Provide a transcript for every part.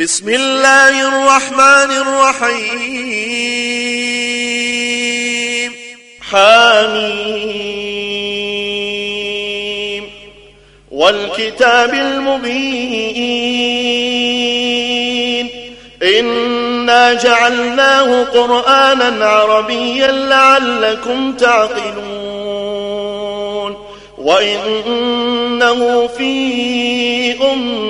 بسم الله الرحمن الرحيم. حميم. والكتاب المبين. إنا جعلناه قرآنا عربيا لعلكم تعقلون. وإنه في أم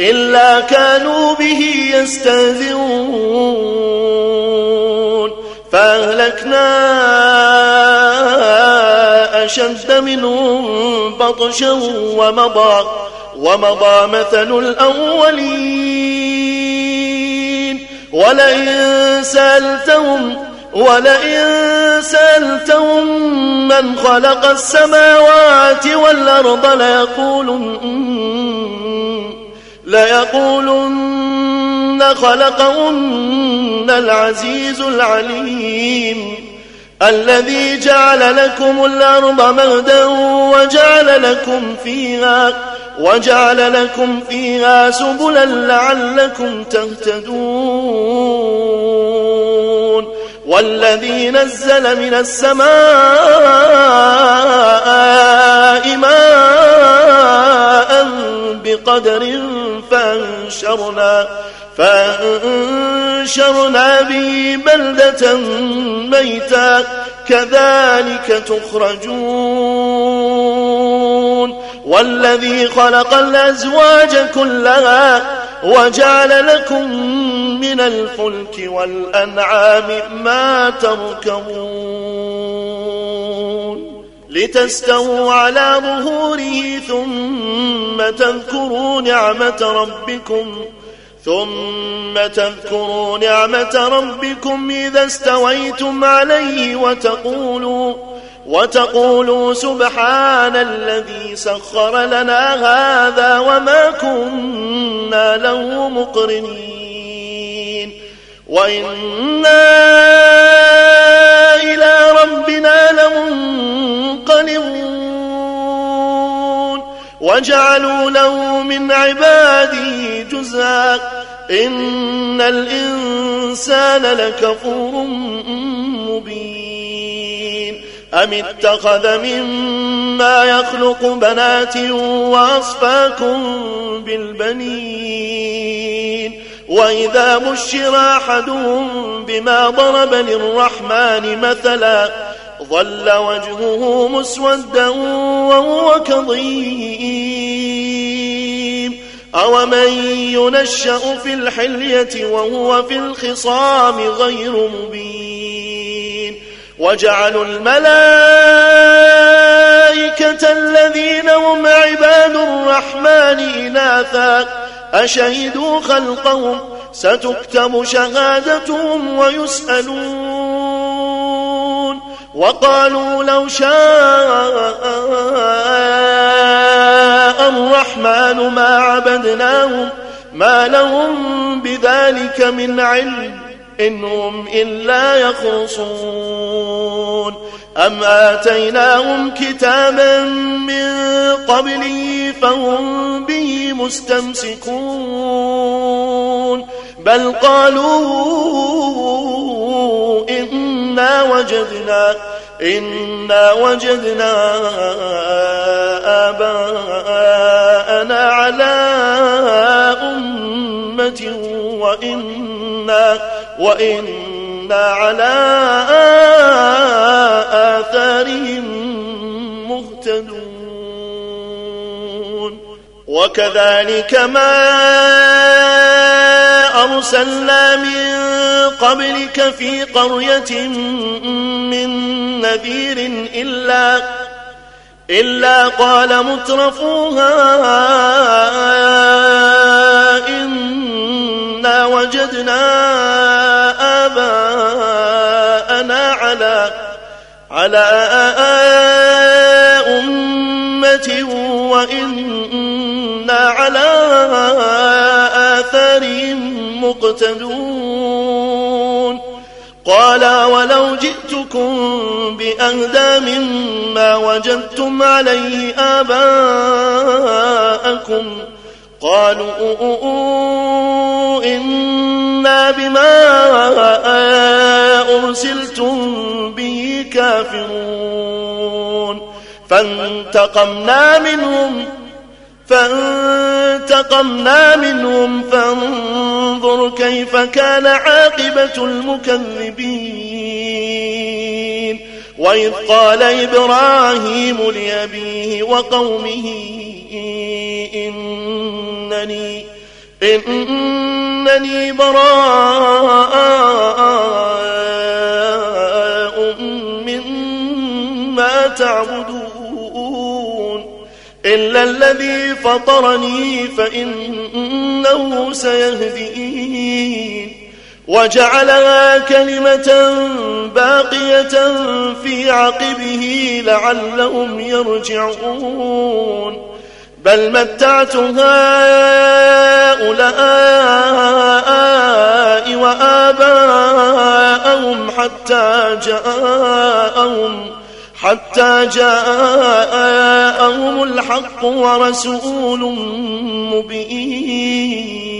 إلا كانوا به يستهزئون. فأهلكنا أشد منهم بطشا ومضى ومضى مثل الأولين. ولئن سألتهم ولئن سألتهم من خلق السماوات والأرض ليقولن ليقولن خلقهن العزيز العليم الذي جعل لكم الأرض مهدا وجعل لكم فيها وجعل لكم فيها سبلا لعلكم تهتدون والذي نزل من السماء ماء بقدر فانشرنا فانشرنا به بلدة ميتا كذلك تخرجون. والذي خلق الأزواج كلها وجعل لكم من الفلك والأنعام ما تركبون. لتستووا على ظهوره ثم تذكروا نعمة ربكم ثم تذكروا نعمة ربكم إذا استويتم عليه وتقولوا وتقولوا سبحان الذي سخر لنا هذا وما كنا له مقرنين. وإنا إلى ربنا لمنقلبون وجعلوا له من عباده جزءا إن الإنسان لكفور مبين أم اتخذ مما يخلق بنات وأصفاكم بالبنين وإذا بشر أحدهم بما ضرب للرحمن مثلا ظل وجهه مسودا وهو كظيم. أومن ينشأ في الحلية وهو في الخصام غير مبين. وجعلوا الملائكة الذين هم عباد الرحمن إناثا أشهدوا خلقهم؟ ستكتب شهادتهم ويسألون. وقالوا لو شاء الرحمن ما عبدناهم ما لهم بذلك من علم إن هم إلا يخرصون. أم آتيناهم كتابا من قبله فهم به مستمسكون بل قالوا إنا وجدنا إنا وجدنا آباءنا على أمة وإنا وإنا على آثارهم مهتدون. وكذلك ما أرسلنا من قبلك في قرية من نذير إلا إلا قال مترفوها إنا وجدنا آباءنا على على أمة وإنا على آثارهم مقتدون. قال ولو جئتكم بأهدى مما وجدتم عليه آباءكم قالوا إنا بما أرسلتم به كافرون. فانتقمنا منهم فانتقمنا منهم فانظر كيف كان عاقبة المكذبين. وإذ قال إبراهيم لأبيه وقومه إنني براء مما تعبدون. إلا الذي فطرني فإنه سيهدين. وجعلها كلمة باقية في عقبه لعلهم يرجعون. بل متعت هؤلاء وآباءهم حتى جاءهم حتى جاءهم الحق ورسول مبين.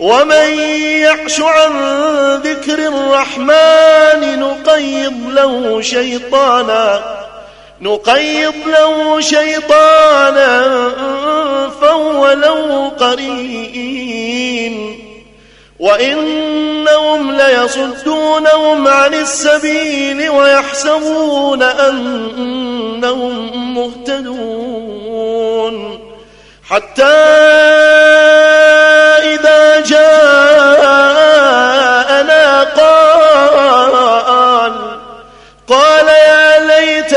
ومن يعش عن ذكر الرحمن نقيض له شيطانا نقيض له شيطانا فهو له قرين. وإنهم ليصدونهم عن السبيل ويحسبون أنهم مهتدون. حتى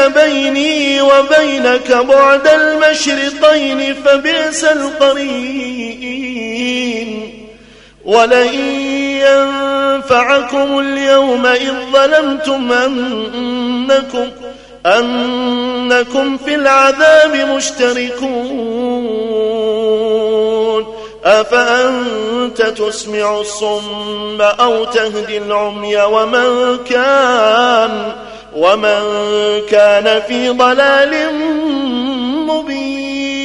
بيني وبينك بعد المشرقين فبئس القرين ولن ينفعكم اليوم إذ ظلمتم أنكم أنكم في العذاب مشتركون. أفأنت تسمع الصم أو تهدي العمي ومن كان ومن كان في ضلال مبين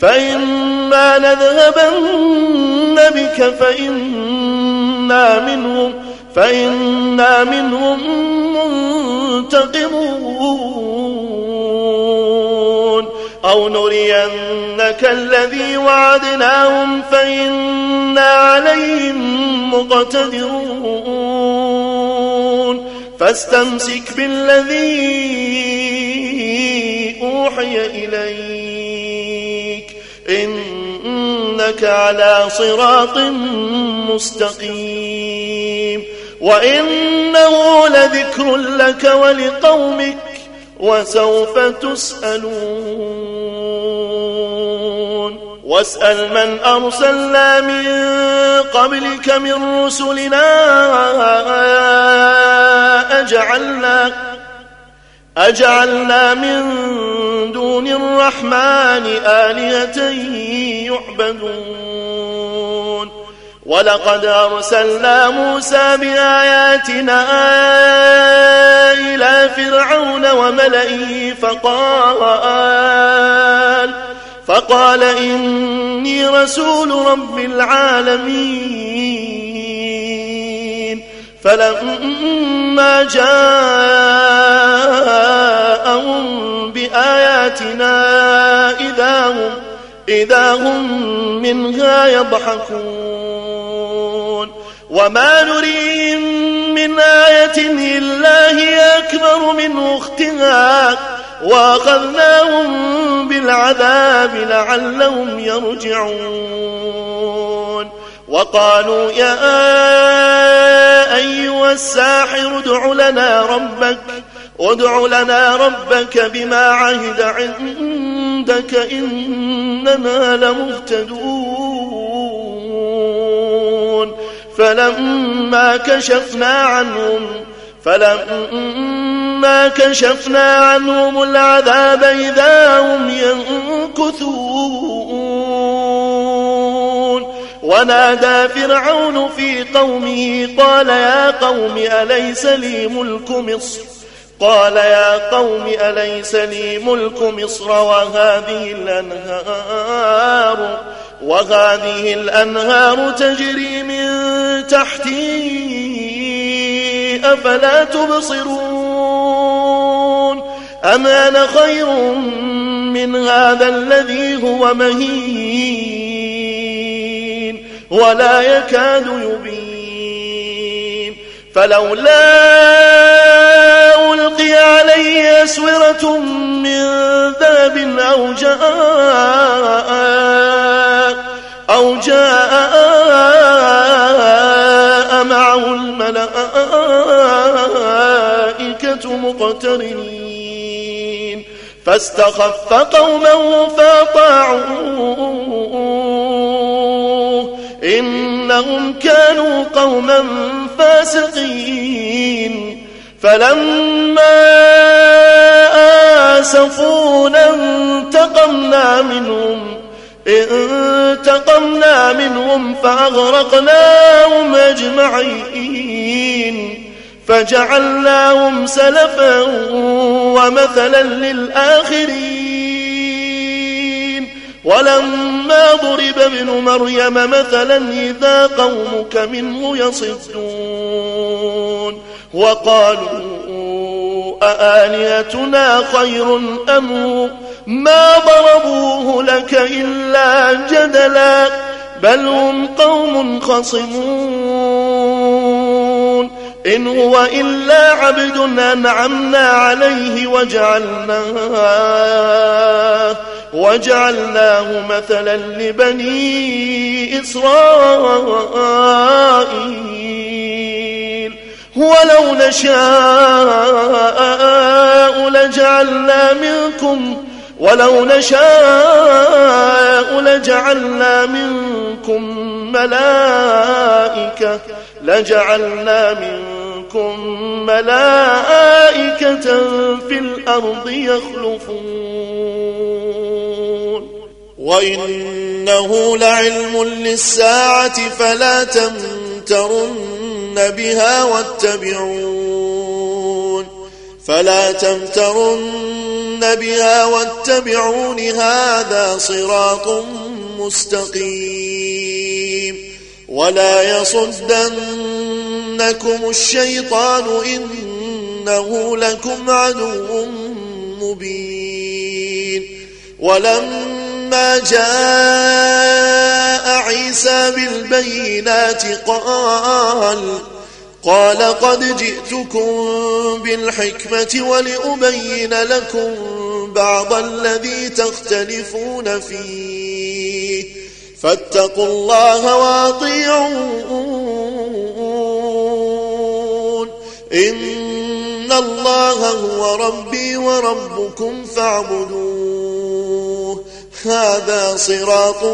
فإما نذهبن بك فإنا منهم فإنا منهم منتقمون. أو نرينك الذي وعدناهم فإنا عليهم مقتدرون. فاستمسك بالذي أوحي إليك. إنك على صراط مستقيم. وإنه لذكر لك ولقومك. وسوف تسألون. واسأل من أرسلنا من قبلك من رسلنا أجعلنا أجعلنا من دون الرحمن آلهة يعبدون. ولقد أرسلنا موسى بآياتنا إلى فرعون وملئه فقال فقال إني رسول رب العالمين. فلما جاءهم بآياتنا إذا هم, إذا هم منها يضحكون. وما نريهم من آية إلا هي أكبر من أختها. وأخذناهم بالعذاب لعلهم يرجعون. وقالوا يا أيها الساحر ادع لنا ربك ادع لنا ربك بما عهد عندك إننا لمهتدون. فلما كشفنا عنهم فلما كشفنا عنهم العذاب إذا هم ينكثون. ونادى فرعون في قومه قال يا قوم أليس لي ملك مصر؟ قال يا قوم أليس لي ملك مصر وهذه الأنهار؟ وهذه الأنهار تجري من تحتي أفلا تبصرون أم أنا خير من هذا الذي هو مهين ولا يكاد يبين فلولا ألقي عليه أسورة من ذاب أو جاء أو جاء معه الملائكة مقترنين فاستخف قومه فاطاعوه. إنهم كانوا قوما فاسقين. فلما آسفونا انتقمنا منهم. انتقمنا منهم فأغرقناهم أجمعين. فجعلناهم سلفا ومثلا للآخرين. ولما ضرب ابن مريم مثلا إذا قومك منه يصدون. وقالوا أآلهتنا خير أم ما ضربوه لك إلا جدلا. بل هم قوم خصمون. إن هو إلا عبد أنعمنا عليه وجعلناه وجعلناه مثلا لبني إسرائيل. ولو نشاء لجعلنا منكم ولو نشاء لجعلنا منكم ملائكة لجعلنا منكم ملائكة في الأرض يخلفون. وإنه لعلم للساعة فلا تمترن بها واتبعون. فلا تمترن بها واتبعون هذا صراط مستقيم. ولا يصدنكم الشيطان إنه لكم عدو مبين. ولما جاء عيسى بالبينات قال قال قد جئتكم بالحكمة ولأبين لكم بعض الذي تختلفون فيه. فاتقوا الله وأطيعون. إن الله هو ربي وربكم فاعبدوه. هذا صراط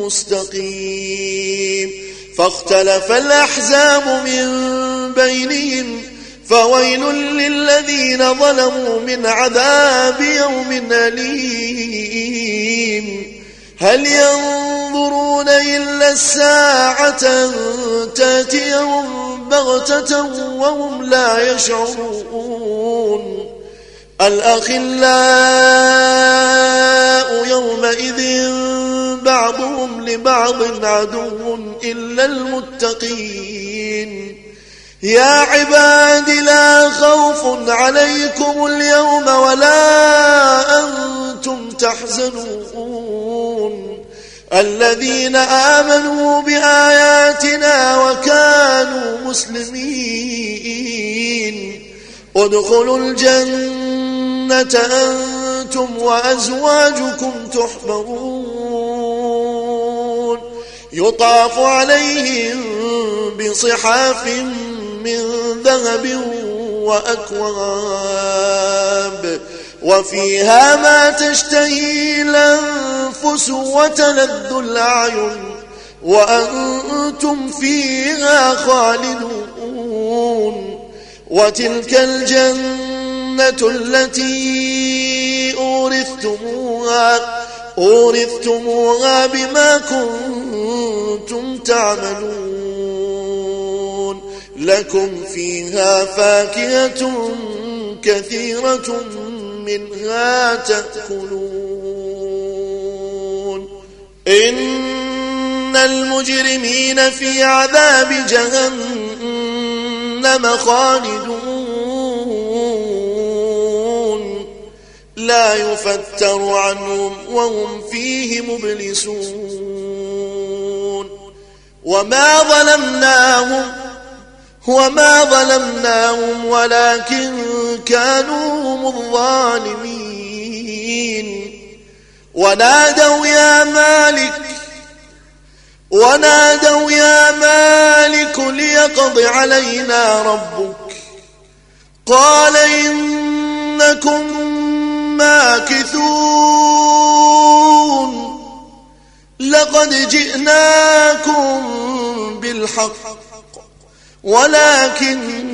مستقيم. فاختلف الأحزاب من بينهم فويل للذين ظلموا من عذاب يوم أليم. هل ينظرون إلا الساعة تأتيهم بغتة وهم لا يشعرون. الأخلاء يومئذ بعضهم لبعض عدو إلا المتقين. يا عباد لا خوف عليكم اليوم ولا أنتم تحزنون. الذين آمنوا بآياتنا وكانوا مسلمين. ادخلوا الجنة أنتم وأزواجكم تحبرون. يطاف عليهم بصحاف من ذهب وأكواب. وفيها ما تشتهي الأنفس وتلذ الأعين وأنتم فيها خالدون وتلك الجنة التي أورثتموها أورثتموها بما كنتم تعملون لكم فيها فاكهة كثيرة منها تأكلون. إن المجرمين في عذاب جهنم خالدون. لا يفتر عنهم وهم فيه مبلسون. وما ظلمناهم وما ظلمناهم ولكن كانوا هم الظالمين. ونادوا يا مالك ونادوا يا مالك ليقض علينا ربك. قال إنكم ماكثون. لقد جئناكم بالحق ولكن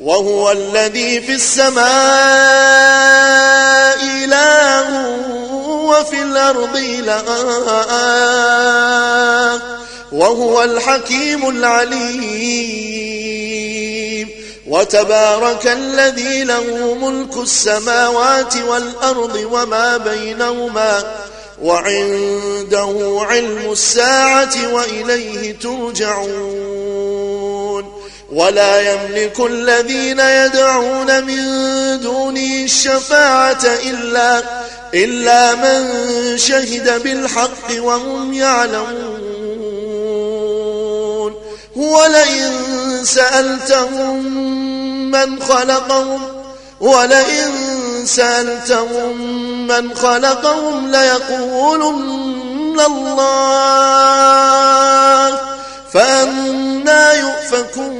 وهو الذي في السماء إله وفي الأرض إله وهو الحكيم العليم وتبارك الذي له ملك السماوات والأرض وما بينهما وعنده علم الساعة وإليه ترجعون ولا يملك الذين يدعون من دونه الشفاعة إلا, إلا من شهد بالحق وهم يعلمون. ولئن سألتهم من خلقهم ولئن سألتهم من خلقهم ليقولن الله فأنا يؤفكون.